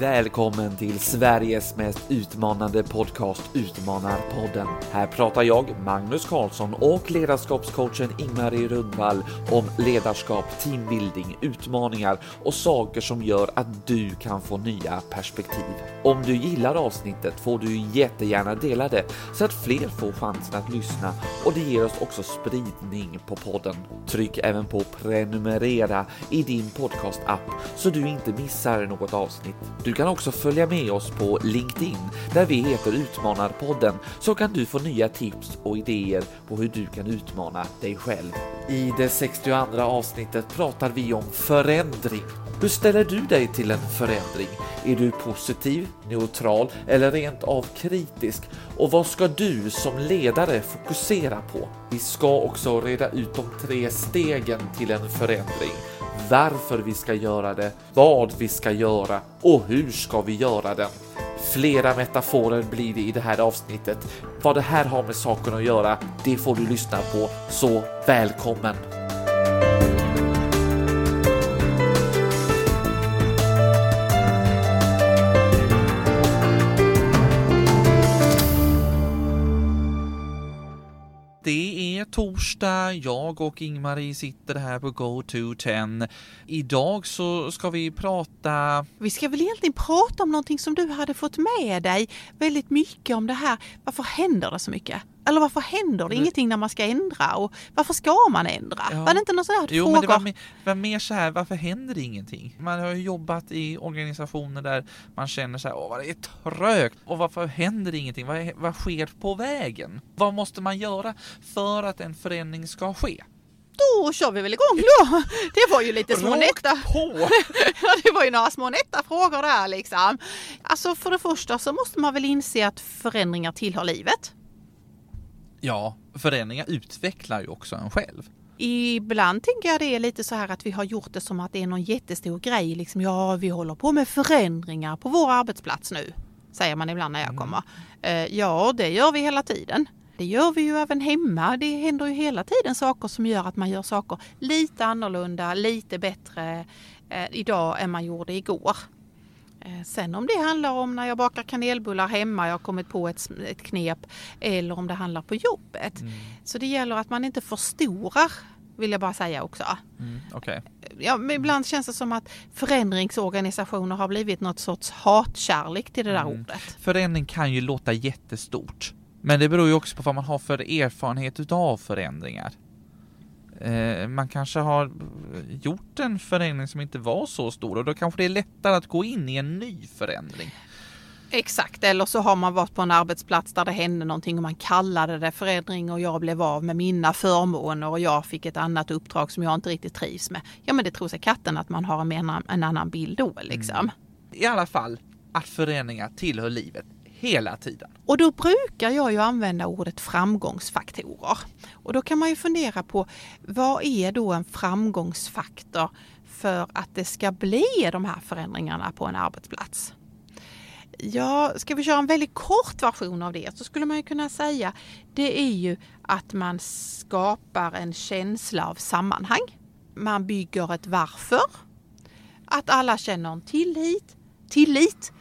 Välkommen till Sveriges mest utmanande podcast Utmanarpodden. Här pratar jag, Magnus Karlsson och ledarskapscoachen Ingmarie Rundvall om ledarskap, teambuilding, utmaningar och saker som gör att du kan få nya perspektiv. Om du gillar avsnittet får du jättegärna dela det så att fler får chansen att lyssna och det ger oss också spridning på podden. Tryck även på prenumerera i din podcastapp så du inte missar något avsnitt. Du kan också följa med oss på LinkedIn där vi heter Utmanarpodden så kan du få nya tips och idéer på hur du kan utmana dig själv. I det 62 avsnittet pratar vi om förändring. Hur ställer du dig till en förändring? Är du positiv, neutral eller rent av kritisk? Och vad ska du som ledare fokusera på? Vi ska också reda ut de tre stegen till en förändring varför vi ska göra det, vad vi ska göra och hur ska vi göra det? Flera metaforer blir det i det här avsnittet. Vad det här har med saken att göra, det får du lyssna på, så välkommen! Torsdag, jag och Ingmarie sitter här på Go to 10. Idag så ska vi prata... Vi ska väl egentligen prata om någonting som du hade fått med dig väldigt mycket om det här. Varför händer det så mycket? Eller varför händer det Det- ingenting när man ska ändra? Och varför ska man ändra? Ja. Var det inte någon sån här Jo, frågor? men det var, mer, var mer så här, varför händer det ingenting? Man har ju jobbat i organisationer där man känner så här, åh vad det är trögt, och varför händer det ingenting? Vad, vad sker på vägen? Vad måste man göra för att en förändring ska ske? Då kör vi väl igång då. Det var ju lite små nätta. det var ju några små nätta frågor där liksom. Alltså för det första så måste man väl inse att förändringar tillhör livet. Ja, förändringar utvecklar ju också en själv. Ibland tänker jag det är lite så här att vi har gjort det som att det är någon jättestor grej. Liksom, ja, vi håller på med förändringar på vår arbetsplats nu, säger man ibland när jag kommer. Eh, ja, det gör vi hela tiden. Det gör vi ju även hemma. Det händer ju hela tiden saker som gör att man gör saker lite annorlunda, lite bättre eh, idag än man gjorde igår. Eh, Sen om det handlar om när jag bakar kanelbullar hemma, jag har kommit på ett, ett knep, eller om det handlar på jobbet. Så det gäller att man inte förstorar, vill jag bara säga också. Mm, Okej. Ja, men ibland känns det som att förändringsorganisationer har blivit något sorts hatkärlek till det där Mm. ordet. Förändring kan ju låta jättestort. Men det beror ju också på vad man har för erfarenhet utav förändringar. Eh, man kanske har gjort en förändring som inte var så stor och då kanske det är lättare att gå in i en ny förändring. Exakt, eller så har man varit på en arbetsplats där det hände någonting och man kallade det förändring och jag blev av med mina förmåner och jag fick ett annat uppdrag som jag inte riktigt trivs med. Ja men det tror sig katten att man har en, en annan bild då liksom. I alla fall att förändringar tillhör livet hela tiden. Och då brukar jag ju använda ordet framgångsfaktorer. Och då kan man ju fundera på vad är då en framgångsfaktor för att det ska bli de här förändringarna på en arbetsplats? Ja, ska vi köra en väldigt kort version av det så skulle man ju kunna säga det är ju att man skapar en känsla av sammanhang. Man bygger ett varför. Att alla känner en tillit, tillit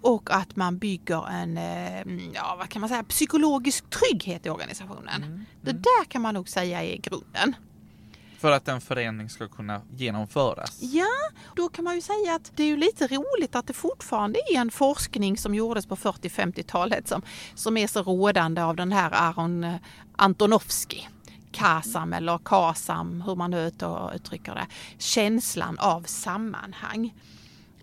och att man bygger en, eh, ja vad kan man säga, psykologisk trygghet i organisationen. Det där kan man nog säga är grunden. För att en förändring ska kunna genomföras. Ja, då kan man ju säga att det är ju lite roligt att det fortfarande är en forskning som gjordes på 40-50-talet som, som är så rådande av den här Aron eh, Antonovsky. KASAM eller KASAM, hur man nu uttrycker det. Känslan av sammanhang.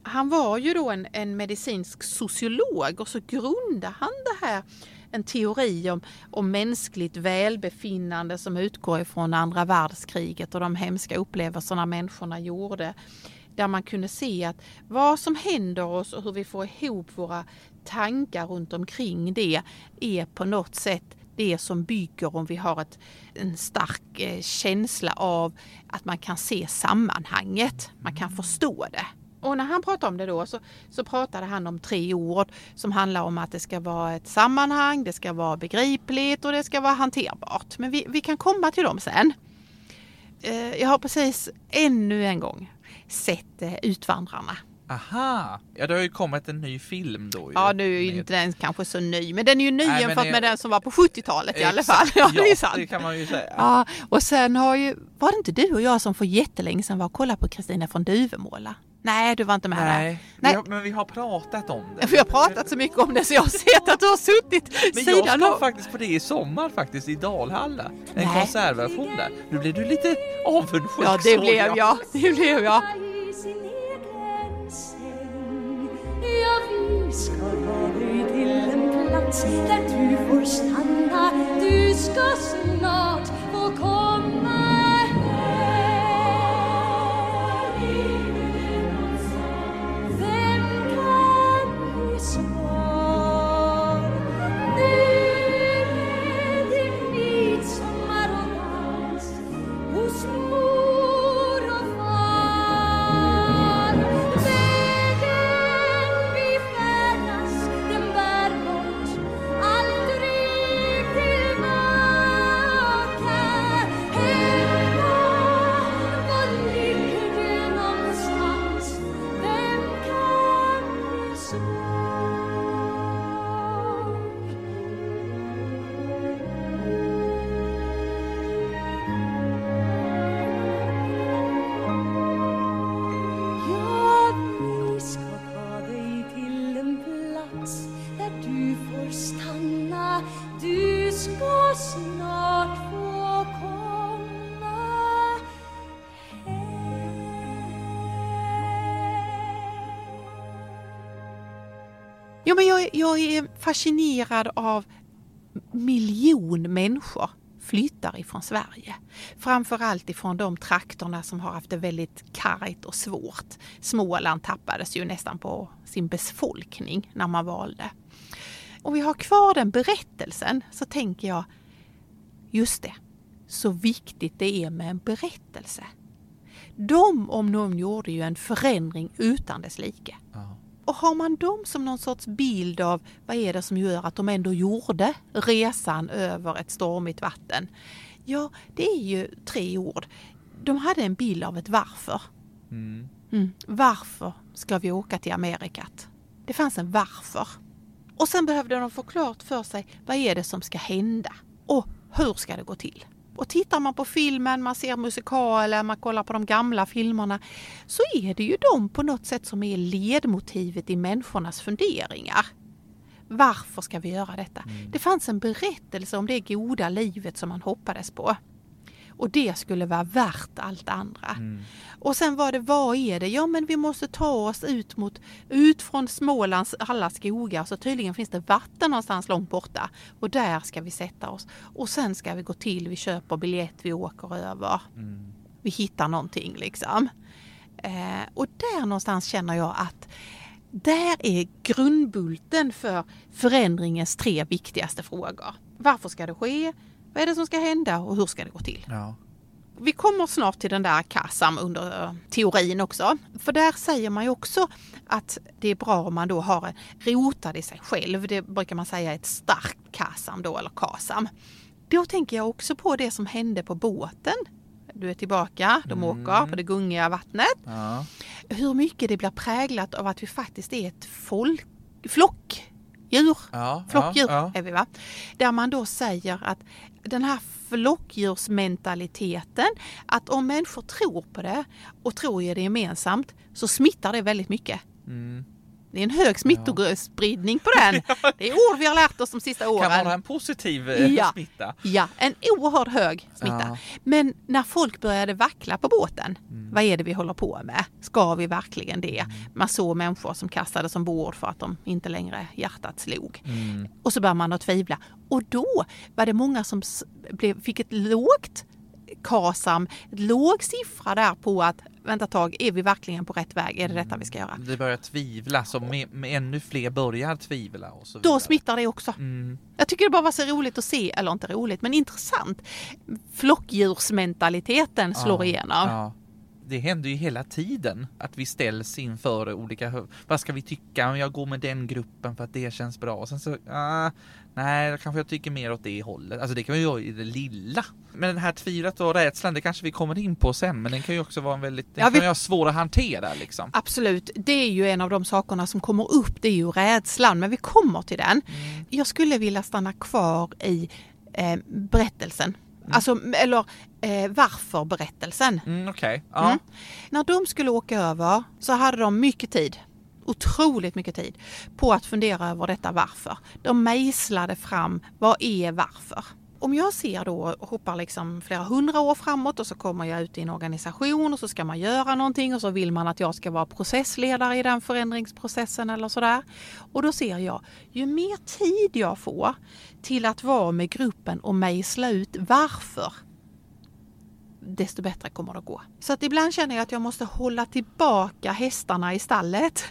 Han var ju då en, en medicinsk sociolog och så grundade han det här en teori om, om mänskligt välbefinnande som utgår ifrån andra världskriget och de hemska upplevelserna människorna gjorde. Där man kunde se att vad som händer oss och hur vi får ihop våra tankar runt omkring det är på något sätt det som bygger om vi har ett, en stark eh, känsla av att man kan se sammanhanget, man kan förstå det. Och när han pratade om det då så, så pratade han om tre ord som handlar om att det ska vara ett sammanhang, det ska vara begripligt och det ska vara hanterbart. Men vi, vi kan komma till dem sen. Eh, Jag har precis ännu en gång sett eh, Utvandrarna Aha! Ja, det har ju kommit en ny film då. Ja, nu är ju med- inte den kanske så ny, men den är ju ny Nej, jämfört det- med den som var på 70-talet i alla fall. Ja, det är ja, sant. det kan man ju säga. Ja, och sen har ju, var det inte du och jag som för jättelänge sedan var och kollade på Kristina från Duvemåla? Nej, du var inte med där. Nej, Nej. Vi har, men vi har pratat om det. Jag har pratat så mycket om det så jag har sett att du har suttit Men jag sidan ska av. faktiskt på det i sommar faktiskt, i Dalhalla. En Nej. konsertversion där. Nu blir du lite avundsjuk Ja, det blev jag. Det blev jag. Ja, vi ska ta dig till en plats där du får stanna. Du ska snart jag, är fascinerad av miljon människor flyttar ifrån Sverige. Framförallt ifrån de trakterna som har haft det väldigt kargt och svårt. Småland tappades ju nästan på sin befolkning när man valde. Om vi har kvar den berättelsen så tänker jag, just det, så viktigt det är med en berättelse. De om någon gjorde ju en förändring utan dess like. Aha. Och har man dem som någon sorts bild av vad är det som gör att de ändå gjorde resan över ett stormigt vatten? Ja, det är ju tre ord. De hade en bild av ett varför. Mm. Mm. Varför ska vi åka till Amerikat? Det fanns en varför. Och sen behövde de få klart för sig vad är det som ska hända och hur ska det gå till? Och tittar man på filmen, man ser musikaler, man kollar på de gamla filmerna så är det ju de på något sätt som är ledmotivet i människornas funderingar. Varför ska vi göra detta? Det fanns en berättelse om det goda livet som man hoppades på. Och det skulle vara värt allt andra. Mm. Och sen var det, vad är det? Ja men vi måste ta oss ut mot, ut från Smålands alla skogar så tydligen finns det vatten någonstans långt borta. Och där ska vi sätta oss. Och sen ska vi gå till, vi köper biljett, vi åker över. Mm. Vi hittar någonting liksom. Eh, och där någonstans känner jag att där är grundbulten för förändringens tre viktigaste frågor. Varför ska det ske? Vad är det som ska hända och hur ska det gå till? Ja. Vi kommer snart till den där KASAM under eh, teorin också. För där säger man ju också att det är bra om man då har rotad i sig själv. Det brukar man säga ett starkt KASAM då, eller KASAM. Då tänker jag också på det som hände på båten. Du är tillbaka, de åker på det gungiga vattnet. Ja. Hur mycket det blir präglat av att vi faktiskt är ett folk, flockdjur. Ja. Flockdjur Ja. är vi va? Där man då säger att den här flockdjursmentaliteten, att om människor tror på det och tror i det gemensamt så smittar det väldigt mycket. Mm. Det är en hög smittospridning på den. Det är ord vi har lärt oss de sista åren. Kan vara en positiv eh, Ja. smitta. Ja, en oerhört hög smitta. Ja. Men när folk började vackla på båten, Mm. vad är det vi håller på med? Ska vi verkligen det? Man såg människor som kastades ombord för att de inte längre hjärtat slog. Mm. Och så började man att tvivla. Och då var det många som blev, fick ett lågt KASAM, låg siffra där på att vänta tag, är vi verkligen på rätt väg? Är det detta vi ska göra? Det börjar tvivla, så med, med ännu fler börjar tvivla. Och så vidare. Då smittar det också. Mm. Jag tycker det bara var så roligt att se, eller inte roligt, men intressant. Flockdjursmentaliteten slår Ja, igenom. Ja. Det händer ju hela tiden att vi ställs inför olika, vad ska vi tycka om jag går med den gruppen för att det känns bra och sen så, ah, nej, då kanske jag tycker mer åt det hållet. Alltså det kan vi göra i det lilla. Men den här tvivlet och rädslan, det kanske vi kommer in på sen, men den kan ju också vara en väldigt, den Ja, kan vi- ju vara svår att hantera liksom. Absolut, det är ju en av de sakerna som kommer upp, det är ju rädslan, men vi kommer till den. Jag skulle vilja stanna kvar i eh, berättelsen, alltså, eller eh, varför-berättelsen. Mm, Okej, ja. Mm. När de skulle åka över så hade de mycket tid, otroligt mycket tid, på att fundera över detta varför. De mejslade fram, vad är varför? Om jag ser då, hoppar liksom flera hundra år framåt och så kommer jag ut i en organisation och så ska man göra någonting och så vill man att jag ska vara processledare i den förändringsprocessen eller sådär. Och då ser jag, ju mer tid jag får till att vara med gruppen och mejsla ut varför desto bättre kommer det att gå. Så att ibland känner jag att jag måste hålla tillbaka hästarna i stallet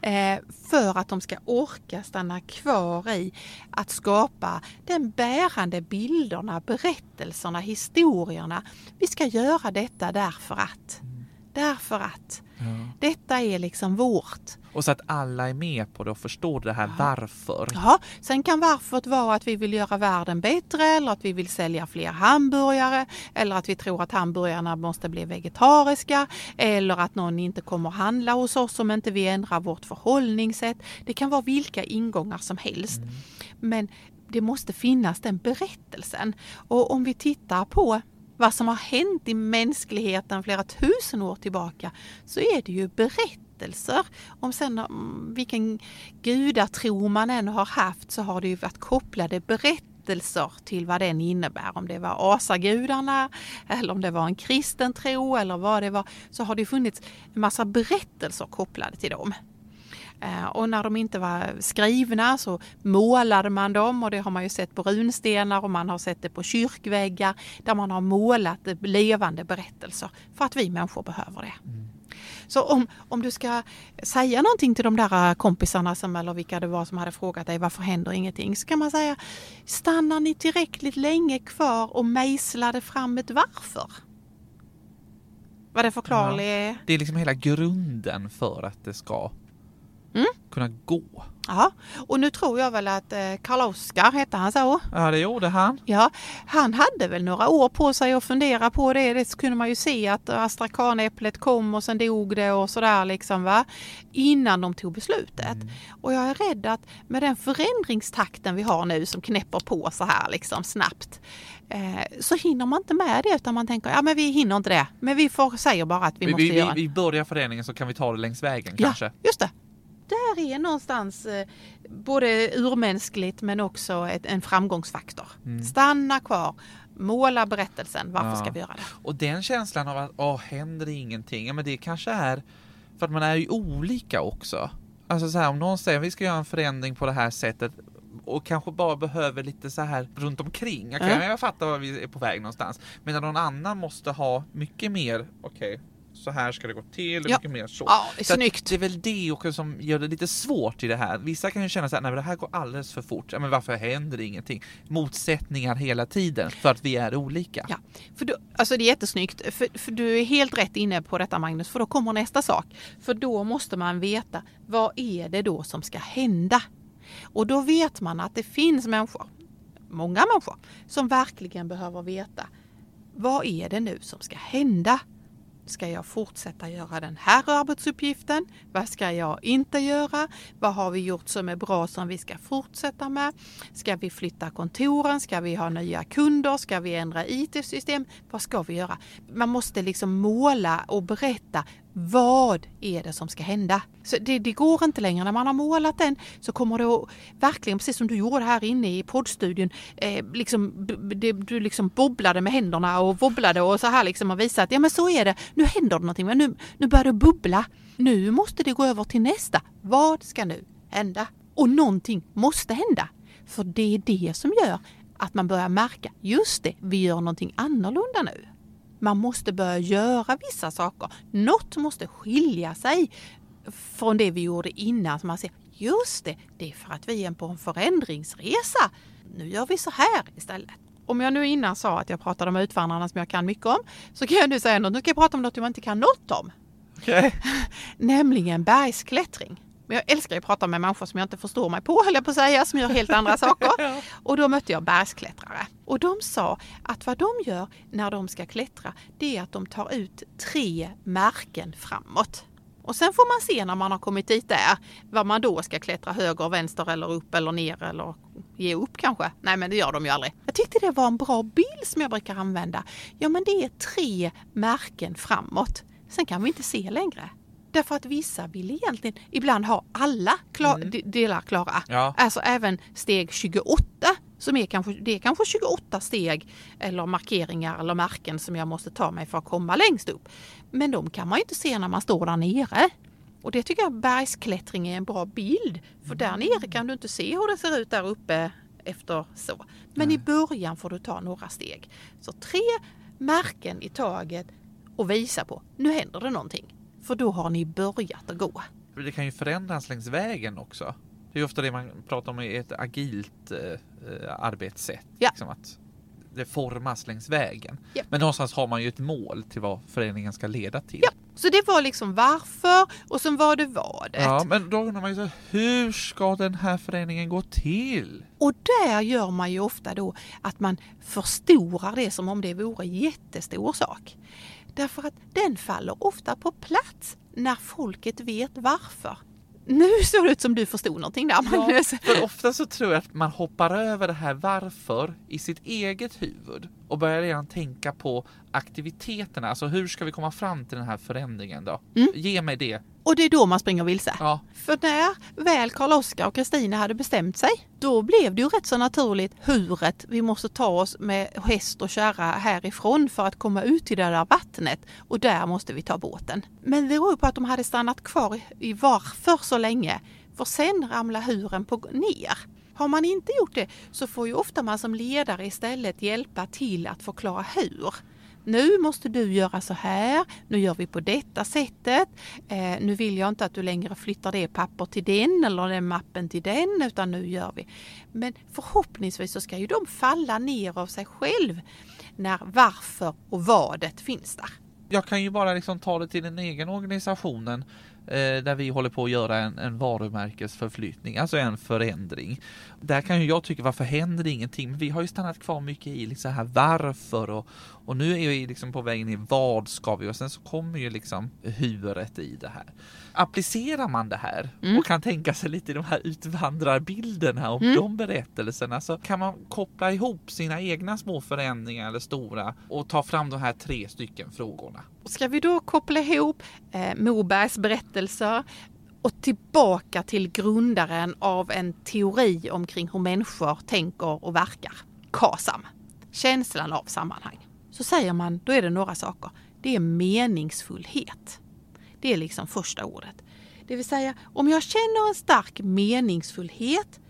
eh, för att de ska orka stanna kvar i att skapa den bärande bilderna, berättelserna, historierna. Vi ska göra detta därför att. Därför att. Detta är liksom vårt. Och så att alla är med på det och förstår det här varför. Ja, sen kan varför vara att vi vill göra världen bättre eller att vi vill sälja fler hamburgare eller att vi tror att hamburgarna måste bli vegetariska eller att någon inte kommer handla hos oss om inte vi ändrar vårt förhållningssätt. Det kan vara vilka ingångar som helst. Men det måste finnas den berättelsen. Och om vi tittar på vad som har hänt i mänskligheten flera tusen år tillbaka så är det ju berättelser. Om sen mm, vilken gudatro man än har haft så har det ju varit kopplade berättelser till vad den innebär. Om det var asagudarna eller om det var en kristen tro eller vad det var så har det funnits en massa berättelser kopplade till dem. Eh, Och när de inte var skrivna så målade man dem och det har man ju sett på runstenar och man har sett det på kyrkväggar där man har målat levande berättelser för att vi människor behöver det. Så om, om du ska säga någonting till de där kompisarna som, eller vilka det var som hade frågat dig varför händer ingenting så kan man säga stannar ni tillräckligt länge kvar och mejslade fram ett varför? Var det förklarligt? Det är liksom hela grunden för att det ska Mm. kunna gå. Ja, och nu tror jag väl att eh, Karl-Oskar, hette han så? Ja, det gjorde han. Ja, han hade väl några år på sig att fundera på det. Det kunde man ju se att astrakanäpplet kom och sen dog det och sådär liksom va. Innan de tog beslutet. Och jag är rädd att med den förändringstakten vi har nu som knäpper på så här liksom snabbt. Eh, så hinner man inte med det utan man tänker ja men vi hinner inte det. Men vi får säger bara att vi, Vi, måste vi, vi, göra vi börjar föreningen så kan vi ta det längs vägen Ja, kanske. just det. Där är någonstans eh, både urmänskligt men också ett, en framgångsfaktor. Stanna kvar, måla berättelsen. Varför Ja. ska vi göra det? Och den känslan av att åh, händer ingenting? Ja, men det kanske är för att man är ju olika också. Alltså så här, om någon säger vi ska göra en förändring på det här sättet och kanske bara behöver lite så här runt omkring. Okej, Mm. jag fattar var vi är på väg någonstans. Men någon annan måste ha mycket mer, okej, så här ska det gå till, Ja. mycket mer så. Ja, Så snyggt. Det är väl det också som gör det lite svårt i det här. Vissa kan ju känna så här, nej men det här går alldeles för fort. Ja, men varför händer det ingenting? Motsättningar hela tiden för att vi är olika. Ja, för då, alltså det är jättesnyggt. För, för du är helt rätt inne på detta Magnus, för då kommer nästa sak. För då måste man veta, vad är det då som ska hända? Och då vet man att det finns människor, många människor, som verkligen behöver veta, vad är det nu som ska hända? Ska jag fortsätta göra den här arbetsuppgiften? Vad ska jag inte göra? Vad har vi gjort som är bra som vi ska fortsätta med? Ska vi flytta kontoren? Ska vi ha nya kunder? Ska vi ändra IT-system? Vad ska vi göra? Man måste liksom måla och berätta vad är det som ska hända? Så det, det går inte längre. När man har målat den så kommer det att, verkligen, precis som du gjorde här inne i poddstudion, eh, liksom, det, du liksom bobblade med händerna och wobblade och så här liksom och visade att ja men så är det, nu händer det någonting, men nu, nu börjar det bubbla. Nu måste det gå över till nästa. Vad ska nu hända? Och någonting måste hända. För det är det som gör att man börjar märka, just det, vi gör någonting annorlunda nu. Man måste börja göra vissa saker. Något måste skilja sig från det vi gjorde innan. Så man ser, just det, det är för att vi är på en förändringsresa. Nu gör vi så här istället. Om jag nu innan sa att jag pratade om Utvandrarna som jag kan mycket om, så kan jag nu säga något. Nu kan jag prata om något jag inte kan något om. Okej. Nämligen bergsklättring. Men jag älskar ju att prata med människor som jag inte förstår mig på, höll jag på att säga, som gör helt andra saker. Och då mötte jag bergsklättrare. Och de sa att vad de gör när de ska klättra, det är att de tar ut tre märken framåt. Och sen får man se när man har kommit dit där, vad man då ska klättra höger, vänster eller upp eller ner eller ge upp kanske. Nej men det gör de ju aldrig. Jag tyckte det var en bra bild som jag brukar använda. Ja men det är tre märken framåt. Sen kan vi inte se längre. Därför att vissa vill egentligen ibland ha alla klar, de- delar klara. Ja. Alltså även steg 28 som är kanske, det är kanske 28 steg eller markeringar eller märken som jag måste ta mig för att komma längst upp. Men de kan man ju inte se när man står där nere. Och det tycker jag bergsklättring är en bra bild. För där nere kan du inte se hur det ser ut där uppe efter så. Men i början får du ta några steg. Så tre märken i taget och visa på, nu händer det någonting. För då har ni börjat att gå. Det kan ju förändras längs vägen också. Det är ofta det man pratar om i ett agilt eh, eh, arbetssätt. Ja. Liksom att det formas längs vägen. Ja. Men någonstans har man ju ett mål till vad förändringen ska leda till. Ja, så det var liksom varför och sen var det vadet. Ja, men då undrar man ju så, hur ska den här förändringen gå till? Och där gör man ju ofta då att man förstorar det som om det vore en jättestor sak. Därför att den faller ofta på plats när folket vet varför. Nu såg det ut som du förstod någonting där Magnus. För ofta så tror jag att man hoppar över det här varför i sitt eget huvud och börjar redan tänka på aktiviteterna. Alltså hur ska vi komma fram till den här förändringen då? Ge mig det. Och det är då man springer vilse. Ja, För när väl Karl-Oskar och Kristina hade bestämt sig, då blev det ju rätt så naturligt huret vi måste ta oss med häst och kärra härifrån för att komma ut till det där vattnet och där måste vi ta båten. Men det beror på att de hade stannat kvar i- varför så länge, för sen ramlar huren på ner. Har man inte gjort det så får ju ofta man som ledare istället hjälpa till att förklara hur. Nu måste du göra så här, nu gör vi på detta sättet. Eh, nu vill jag inte att du längre flyttar det papper till den eller den mappen till den utan nu gör vi. Men förhoppningsvis så ska ju de falla ner av sig själv när varför och vadet finns där. jag kan ju bara liksom ta det till den egen organisationen där vi håller på att göra en, en varumärkesförflyttning, alltså en förändring. Där kan ju jag tycka, varför händer ingenting? Men vi har ju stannat kvar mycket i liksom här varför och, och nu är vi liksom på väg in i vad ska vi och sen så kommer ju liksom huvudet i det här. Applicerar man det här och kan tänka sig lite de här utvandrarbilderna och de berättelserna så kan man koppla ihop sina egna små förändringar eller stora och ta fram de här tre stycken frågorna. Ska vi då koppla ihop eh, Mobergs berättelser och tillbaka till grundaren av en teori omkring hur människor tänker och verkar. KASAM. Känslan av sammanhang. Så säger man, då är det några saker. Det är meningsfullhet. Det är liksom första ordet. Det vill säga, om jag känner en stark meningsfullhet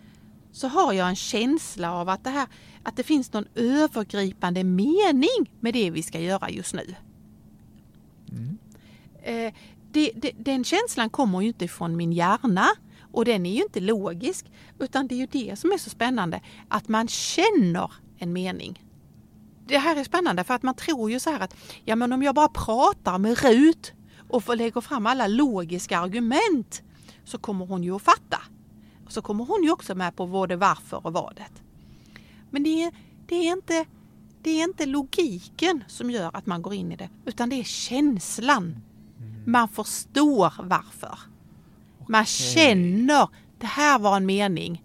så har jag en känsla av att det, här, att det finns någon övergripande mening med det vi ska göra just nu. Mm. Eh, det, det, den känslan kommer ju inte från min hjärna och den är ju inte logisk utan det är ju det som är så spännande att man känner en mening. Det här är spännande för att man tror ju så här att ja men om jag bara pratar med Rut och får lägga fram alla logiska argument så kommer hon ju att fatta. Så kommer hon ju också med på både varför och vadet. Men det är, det är inte det är inte logiken som gör att man går in i det, utan det är känslan. Man förstår varför. Man känner, det här var en mening.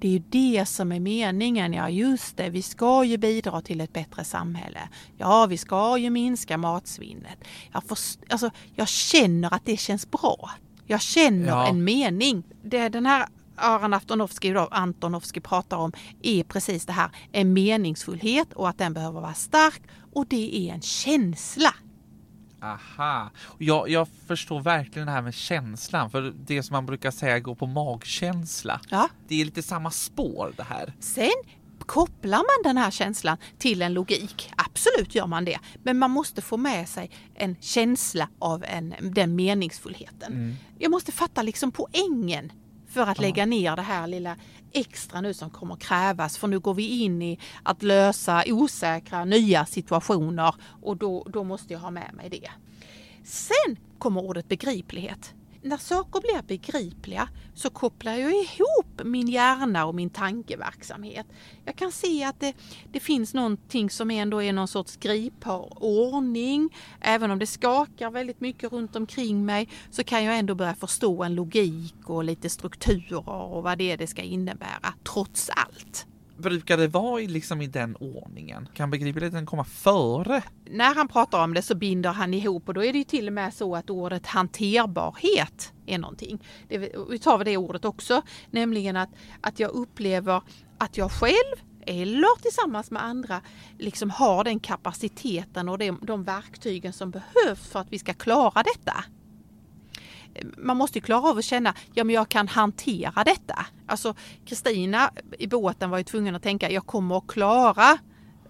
Det är ju det som är meningen. Ja, just det, vi ska ju bidra till ett bättre samhälle. Ja, vi ska ju minska matsvinnet. Jag, först, alltså, jag känner att det känns bra. Jag känner Ja. en mening. Det den här Aron Antonovsky, då, Antonovsky pratar om är precis det här, en meningsfullhet och att den behöver vara stark och det är en känsla. Aha, jag, jag förstår verkligen det här med känslan, för det som man brukar säga går på magkänsla. Ja. Det är lite samma spår det här. Sen kopplar man den här känslan till en logik. Absolut gör man det. Men man måste få med sig en känsla av en, den meningsfullheten. Jag måste fatta liksom poängen. För att lägga ner det här lilla extra nu som kommer krävas. För nu går vi in i att lösa osäkra nya situationer och då, då måste jag ha med mig det. Sen kommer ordet begriplighet. När saker blir begripliga så kopplar jag ihop min hjärna och min tankeverksamhet. Jag kan se att det, det finns någonting som ändå är någon sorts gripbar ordning. Även om det skakar väldigt mycket runt omkring mig så kan jag ändå börja förstå en logik och lite strukturer och vad det är det ska innebära trots allt. Brukar det vara i, liksom i den ordningen? Kan begripligheten komma före? när han pratar om det så binder han ihop och då är det ju till och med så att ordet hanterbarhet är någonting. Det, vi tar det ordet också, nämligen att, att jag upplever att jag själv eller tillsammans med andra liksom har den kapaciteten och de, de verktygen som behövs för att vi ska klara detta. Man måste ju klara av att känna, ja men jag kan hantera detta. Alltså Kristina i båten var ju tvungen att tänka, jag kommer att klara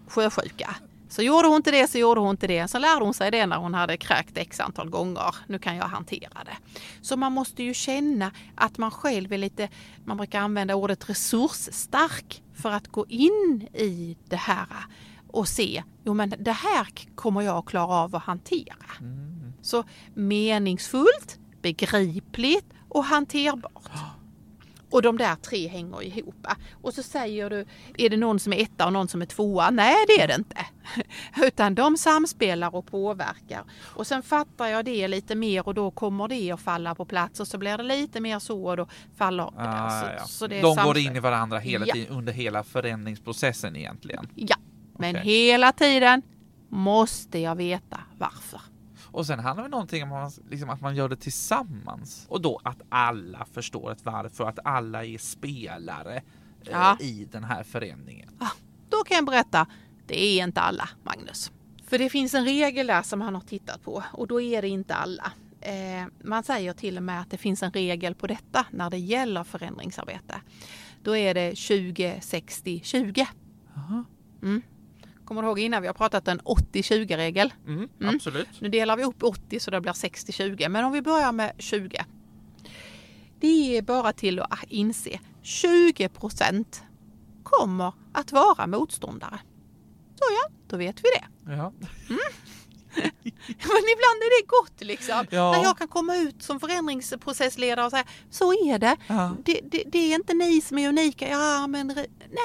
sjösjuka. Så gjorde hon inte det så gjorde hon inte det. Så lärde hon sig det när hon hade kräkt x antal gånger. Nu kan jag hantera det. Så man måste ju känna att man själv är lite, man brukar använda ordet resursstark för att gå in i det här och se, jo men det här kommer jag att klara av att hantera. Mm. Så meningsfullt, begripligt och hanterbart. Och de där tre hänger ihop. Och så säger du, är det någon som är etta och någon som är tvåa? Nej, det är det inte. Utan de samspelar och påverkar. Och sen fattar jag det lite mer och då kommer det att falla på plats och så blir det lite mer så och då faller. Ah, så, ja. så det De går samspel. in i varandra hela Ja. tiden under hela förändringsprocessen egentligen. Ja, men Okej. hela tiden måste jag veta varför. Och sen handlar det någonting om man, liksom, att man gör det tillsammans. Och då att alla förstår ett varför, att alla är spelare eh, Ja. i den här förändringen. Då kan jag berätta, det är inte alla, Magnus. För det finns en regel där som han har tittat på och då är det inte alla. Eh, man säger till och med att det finns en regel på detta när det gäller förändringsarbete. Då är det 20-60-20. Aha. Mm. Kommer du ihåg innan vi har pratat en 80-20-regel? Mm, Mm. Absolut. Nu delar vi upp 80 så det blir 60-20. Men om vi börjar med 20. Det är bara till att inse 20 procent kommer att vara motståndare. Så ja, då vet vi det. Ja. Men ibland är det gott liksom. Ja. När jag kan komma ut som förändringsprocessledare och säga så är det. Ja. Det, det. Det är inte ni som är unika. Ja, men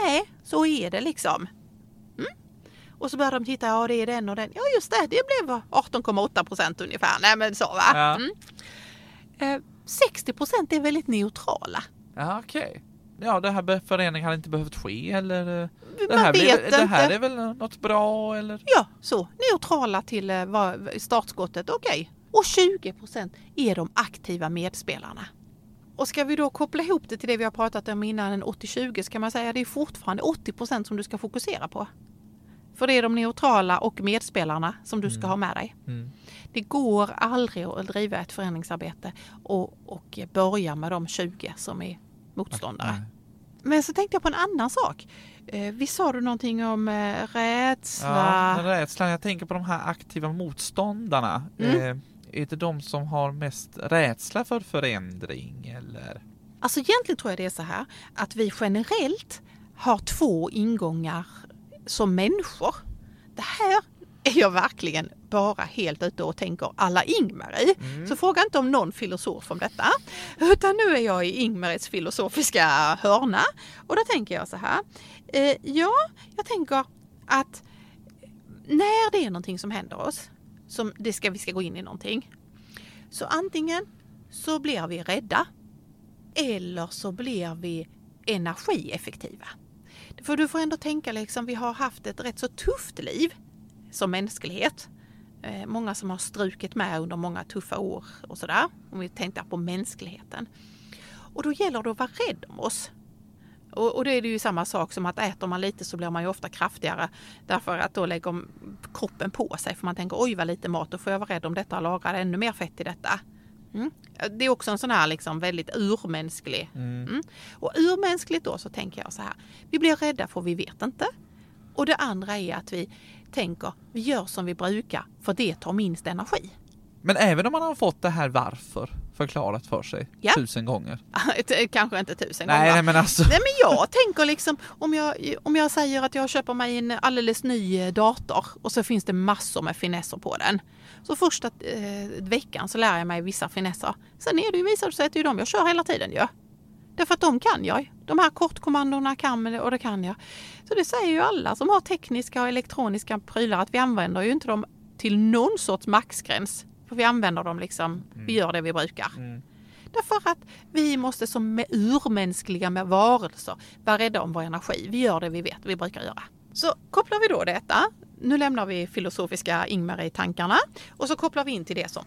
nej, så är det liksom. Och så börjar de titta, ja det är den och den. Ja just det, det blev 18,8 procent ungefär. Nej men så va. Ja. Mm. Eh, 60 procent är väldigt neutrala. Ja, okej. Ja, det här förändringen hade inte behövt ske eller? eh, Det Man här, blir, vet det här inte. är väl något bra eller? Ja, så neutrala till eh, startskottet, okej. Och 20 procent är de aktiva medspelarna. Och ska vi då koppla ihop det till det vi har pratat om innan, en 80-20, så kan man säga att det är fortfarande 80 procent som du ska fokusera på. För det är de neutrala och medspelarna som du ska ha med dig. Mm. Det går aldrig att driva ett förändringsarbete och, och börja med de 20 som är motståndare. Nej. Men så tänkte jag på en annan sak. Eh, visst sa du någonting om eh, rädsla? Ja, rädslan. Jag tänker på de här aktiva motståndarna. Mm. Eh, är det de som har mest rädsla för förändring eller? Alltså egentligen tror jag det är så här att vi generellt har två ingångar som människor. Det här är jag verkligen bara helt ute och tänker alla Ingmar i. Så fråga inte om någon filosof om detta. Utan nu är jag i Ingmarits filosofiska hörna. Och då tänker jag så här. Eh, ja, jag tänker att när det är någonting som händer oss, som det ska, vi ska gå in i någonting. Så antingen så blir vi rädda eller så blir vi energieffektiva. För du får ändå tänka liksom, vi har haft ett rätt så tufft liv som mänsklighet. Eh, många som har strukit med under många tuffa år och sådär. Om vi tänker på mänskligheten. Och då gäller det att vara rädd om oss. Och, och det är det ju samma sak som att äter man lite så blir man ju ofta kraftigare. Därför att då lägger kroppen på sig. För man tänker oj vad lite mat, då får jag vara rädd om detta och lagra ännu mer fett i detta. Mm. Det är också en sån här liksom väldigt urmänsklig. Mm. Och urmänskligt då så tänker jag så här. Vi blir rädda för vi vet inte. Och det andra är att vi tänker vi gör som vi brukar för det tar minst energi. Men även om man har fått det här varför förklarat för sig Ja. tusen gånger. Kanske inte tusen Nej, gånger. nej men alltså. Nej men jag tänker liksom om jag, om jag säger att jag köper mig en alldeles ny eh, dator och så finns det massor med finesser på den. Så första eh, veckan så lär jag mig vissa finesser. Sen är det ju, visar det sig att det är de jag kör hela tiden ju. Ja. Därför att de kan jag. De här kortkommandona kan och det kan jag. Så det säger ju alla som har tekniska och elektroniska prylar att vi använder ju inte dem till någon sorts maxgräns. För vi använder dem liksom, vi gör det vi brukar. Mm. Därför att vi måste som med urmänskliga med varelser vara rädda om vår energi. Vi gör det vi vet vi brukar göra. Så kopplar vi då detta. Nu lämnar vi filosofiska Ingmar i tankarna och så kopplar vi in till det som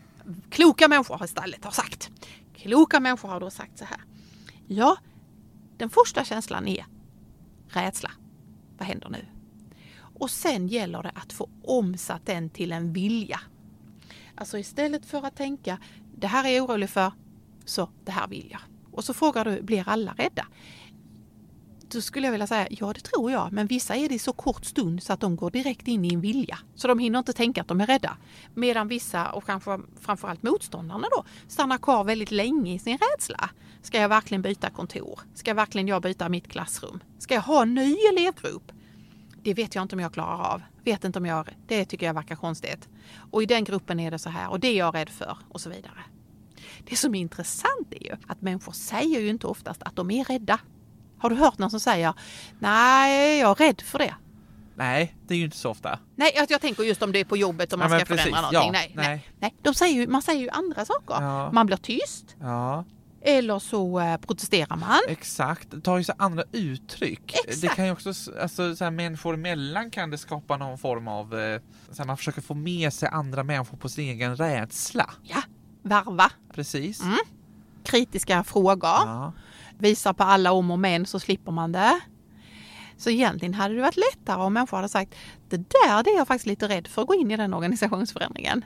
kloka människor istället har sagt. Kloka människor har då sagt så här. Ja, den första känslan är rädsla. Vad händer nu? Och sen gäller det att få omsatt den till en vilja. Alltså istället för att tänka det här är jag orolig för, så det här vill jag. Och så frågar du, blir alla rädda? Då skulle jag vilja säga, ja det tror jag, men vissa är det i så kort stund så att de går direkt in i en vilja. Så de hinner inte tänka att de är rädda. Medan vissa, och kanske framförallt motståndarna då, stannar kvar väldigt länge i sin rädsla. Ska jag verkligen byta kontor? Ska verkligen jag byta mitt klassrum? Ska jag ha en ny elevgrupp? Det vet jag inte om jag klarar av. Vet inte om jag, det tycker jag verkar konstigt. Och i den gruppen är det så här och det är jag rädd för och så vidare. Det som är intressant är ju att människor säger ju inte oftast att de är rädda. Har du hört någon som säger nej, jag är rädd för det? Nej, det är ju inte så ofta. Nej, att jag tänker just om det är på jobbet och man Ja, ska förändra precis. någonting. Ja, nej, nej. nej. nej. De säger ju, man säger ju andra saker. Ja. Man blir tyst Ja, eller så eh, protesterar man. exakt. Det tar ju sig andra uttryck. Exakt. Det kan ju också, alltså så här, människor emellan kan det skapa någon form av, eh, så här, man försöker få med sig andra människor på sin egen rädsla. Ja, varva. Precis. Mm. Kritiska frågor. Ja. Visa på alla om och men så slipper man det. Så egentligen hade det varit lättare om människor hade sagt det där det är jag faktiskt lite rädd för att gå in i den organisationsförändringen.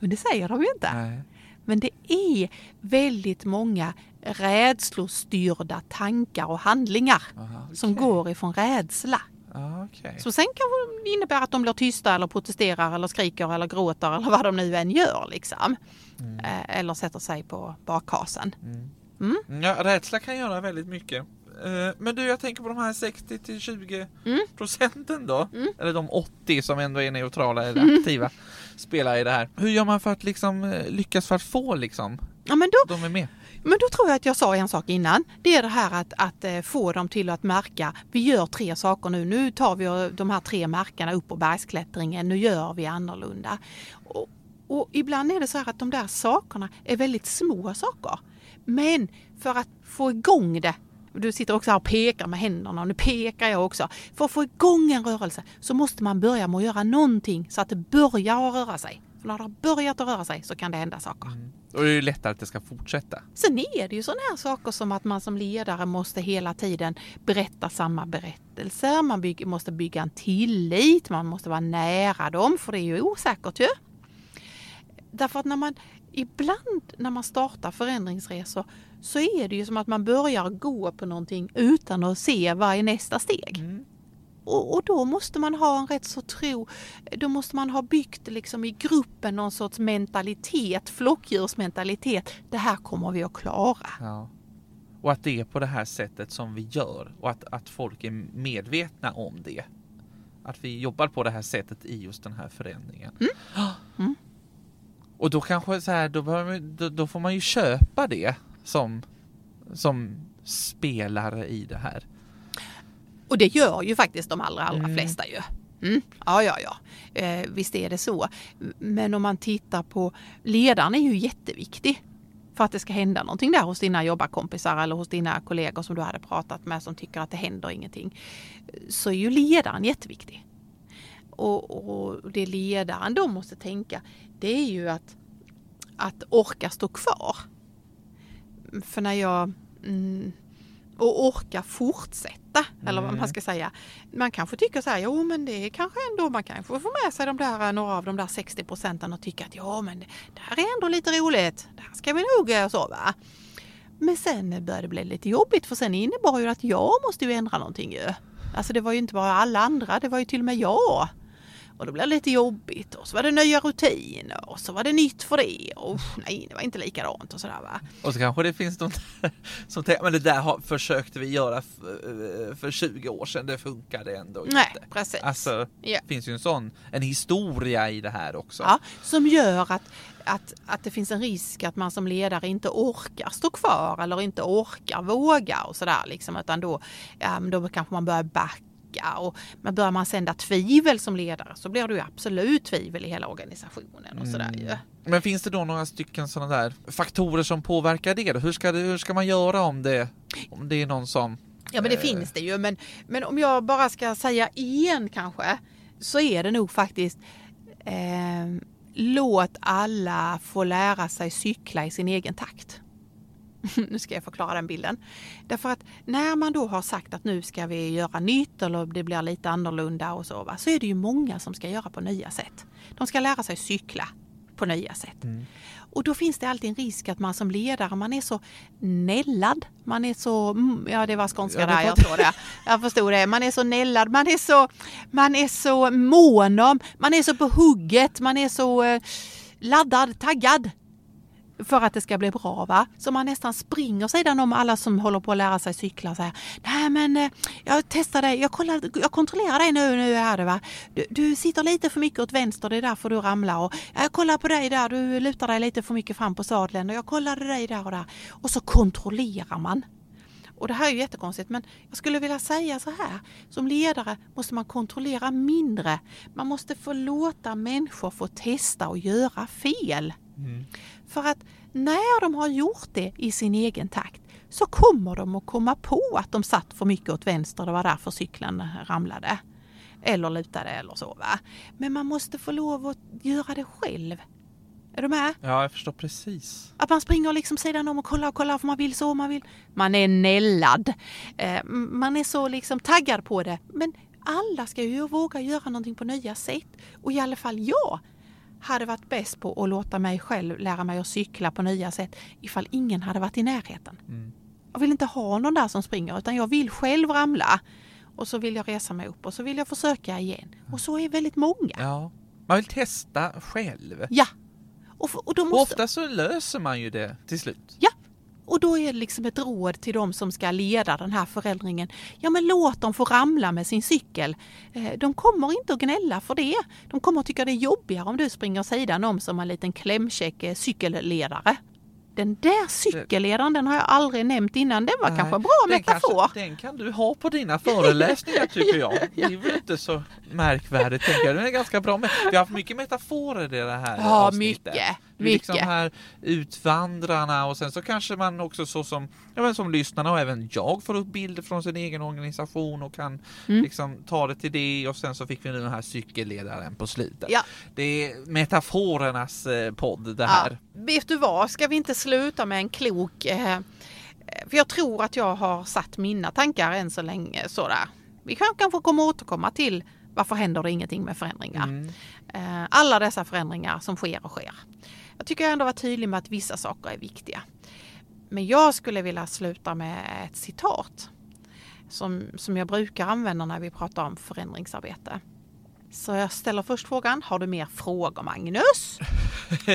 Men det säger de ju inte. Nej. Men det är väldigt många rädslostyrda tankar och handlingar Aha, som okej. går ifrån rädsla. Ja, okej. Så sen kan det innebära att de blir tysta eller protesterar eller skriker eller gråter eller vad de nu än gör liksom. Eh, Eller sätter sig på bakhasen. Mm, Ja, rädsla kan göra väldigt mycket. Eh, Men du, jag tänker på de här 60 till 20 Mm. procenten då. Eller de 80 som ändå är neutrala eller aktiva spelare i det här. Hur gör man för att liksom eh, lyckas för att få liksom Ja, men då, de är med? Men då tror jag att jag sa en sak innan. Det är det här att, att eh, få dem till att märka. Vi gör tre saker nu. Nu tar vi de här tre märkena upp på bergsklättringen. Nu gör vi annorlunda. Och, och ibland är det så här att de där sakerna är väldigt små saker. Men för att få igång det du sitter också här och pekar med händerna och nu pekar jag också. För att få igång en rörelse så måste man börja med att göra någonting så att det börjar att röra sig. För när det har börjat att röra sig så kan det hända saker. Och det är ju lättare att det ska fortsätta. Sen är det ju sådana här saker som att man som ledare måste hela tiden berätta samma berättelser. Man bygger, måste bygga en tillit, man måste vara nära dem för det är ju osäkert ju. Därför att när man ibland när man startar förändringsresor så är det ju som att man börjar gå på någonting utan att se vad är nästa steg. Och, och då måste man ha en rätt så tro, då måste man ha byggt liksom i gruppen någon sorts mentalitet, flockdjursmentalitet. Det här kommer vi att klara. Ja. Och att det är på det här sättet som vi gör och att, att folk är medvetna om det. Att vi jobbar på det här sättet i just den här förändringen. Mm. Och då kanske så här, då, vi- då, då får man ju köpa det som, som spelare i det här. Och det gör ju faktiskt de allra, allra Mm. flesta ju. Mm. Ja, ja, ja. Eh, visst är det så. Men om man tittar på ledaren är ju jätteviktig för att det ska hända någonting där hos dina jobbarkompisar eller hos dina kollegor som du hade pratat med som tycker att det händer ingenting. Så är ju ledaren jätteviktig. Och, och det ledaren då måste tänka det är ju att, att orka stå kvar. För när jag mm, och orka fortsätta. Eller vad man ska säga. Man kanske tycker så här, jo men det är kanske ändå, man kanske får med sig de där, några av de där 60 procenten och tycka att ja men det, det här är ändå lite roligt. Det här ska vi nog eh, så va. Men sen började det bli lite jobbigt för sen innebar ju att jag måste ju ändra någonting ju. Alltså det var ju inte bara alla andra, det var ju till och med jag. Och då blev det lite jobbigt och så var det nya rutiner och så var det nytt för det. Och nej, det var inte likadant och sådär va. Och så kanske det finns någon som tänker, men det där har, försökte vi göra för, för 20 år sedan, det funkade ändå Nej, inte. precis. Alltså, Ja. det finns ju en sån, en historia i det här också. Ja, som gör att, att, att det finns en risk att man som ledare inte orkar stå kvar eller inte orkar våga och sådär liksom. Utan då, men då kanske man börjar backa och men börjar man sända tvivel som ledare så blir det ju absolut tvivel i hela organisationen och sådär ju. Men finns det då några stycken sådana där faktorer som påverkar det? Hur ska, det, hur ska man göra om det, om det är någon som... Ja men det Eh. finns det ju men, men om jag bara ska säga en kanske så är det nog faktiskt eh, låt alla få lära sig cykla i sin egen takt. nu ska jag förklara den bilden. Därför att när man då har sagt att nu ska vi göra nytt eller det blir lite annorlunda och så, va, så är det ju många som ska göra på nya sätt. De ska lära sig cykla på nya sätt. Och då finns det alltid en risk att man som ledare, man är så nällad. Man är så, mm, ja det var skånska Ja, där, jag tror det. Jag förstod det. Man är så nällad, man är så, man är så mån om, man är så på hugget, man är så eh, laddad, taggad för att det ska bli bra. Va? Så man nästan springer sidan om alla som håller på att lära sig cykla och säger Nej men eh, jag testar dig, jag, kollar, jag kontrollerar dig nu, nu är det va. Du, du sitter lite för mycket åt vänster, det är därför du ramlar. Och eh, jag kollar på dig där, du lutar dig lite för mycket fram på sadeln och jag kollade dig där och där. Och så kontrollerar man. Och det här är ju jättekonstigt men jag skulle vilja säga så här. Som ledare måste man kontrollera mindre. Man måste få låta människor få testa och göra fel. För att när de har gjort det i sin egen takt så kommer de att komma på att de satt för mycket åt vänster. Det var därför cykeln ramlade. Eller lutade eller så. Va? Men man måste få lov att göra det själv. Är du med? Ja, jag förstår precis. Att man springer liksom sidan om och kollar och kollar för man vill så, man vill. Man är nällad. Eh, man är så liksom taggad på det. Men alla ska ju våga göra någonting på nya sätt. Och i alla fall jag hade varit bäst på att låta mig själv lära mig att cykla på nya sätt ifall ingen hade varit i närheten. Jag vill inte ha någon där som springer utan jag vill själv ramla. Och så vill jag resa mig upp och så vill jag försöka igen. Och så är väldigt många. Ja. Man vill testa själv. Ja. Och, och då Och måste... ofta så löser man ju det till slut. Ja, och då är det liksom ett råd till de som ska leda den här förändringen. Ja, men låt dem få ramla med sin cykel. Eh, De kommer inte att gnälla för det. De kommer att tycka det är jobbigare om du springer sidan om som en liten klämkäck eh, cykelledare. Den där cykelledaren, den har jag aldrig nämnt innan. Den var Nej, kanske en bra den metafor. Kanske, den kan du ha på dina föreläsningar tycker jag. Det är väl inte så märkvärdigt tänker jag. Den är ganska bra. Vi har haft mycket metaforer i det här Ja, avsnittet. mycket, Liksom mycket. här utvandrarna och sen så kanske man också så som, ja, men som lyssnarna och även jag får upp bilder från sin egen organisation och kan Mm. liksom ta det till det och sen så fick vi nu den här cykelledaren på slutet. Ja. Det är metaforernas eh, podd det Ja. här. Vet du vad, ska vi inte sluta med en klok... Eh, för jag tror att jag har satt mina tankar än så länge sådär. Vi kan kanske kommer återkomma till varför händer det ingenting med förändringar. Mm. Eh, alla dessa förändringar som sker och sker. Jag tycker jag ändå var tydlig med att vissa saker är viktiga. Men jag skulle vilja sluta med ett citat som, som jag brukar använda när vi pratar om förändringsarbete. Så jag ställer först frågan, har du mer frågor Magnus?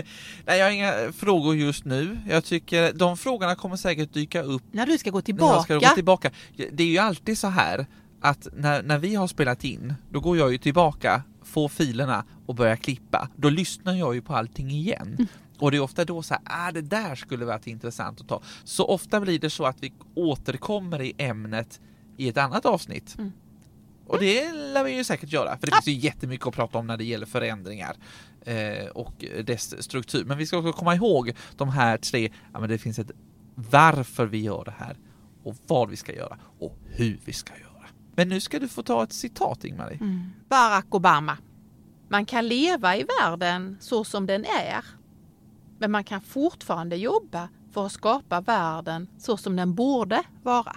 Nej, jag har inga frågor just nu. Jag tycker de frågorna kommer säkert dyka upp När du ska gå när jag tillbaka. ska gå tillbaka. Det är ju alltid så här att när, när vi har spelat in, då går jag ju tillbaka, får filerna och börjar klippa. Då lyssnar jag ju på allting igen. Och det är ofta då så här, ah, det där skulle varit intressant att ta. Så ofta blir det så att vi återkommer i ämnet i ett annat avsnitt. Mm. Och det lär vi ju säkert göra, för det finns ju jättemycket att prata om när det gäller förändringar eh, och dess struktur. Men vi ska också komma ihåg de här tre, ja men det finns ett varför vi gör det här och vad vi ska göra och hur vi ska göra. Men nu ska du få ta ett citat Ingmarie. Mm. Barack Obama. Man kan leva i världen så som den är. Men man kan fortfarande jobba för att skapa världen så som den borde vara.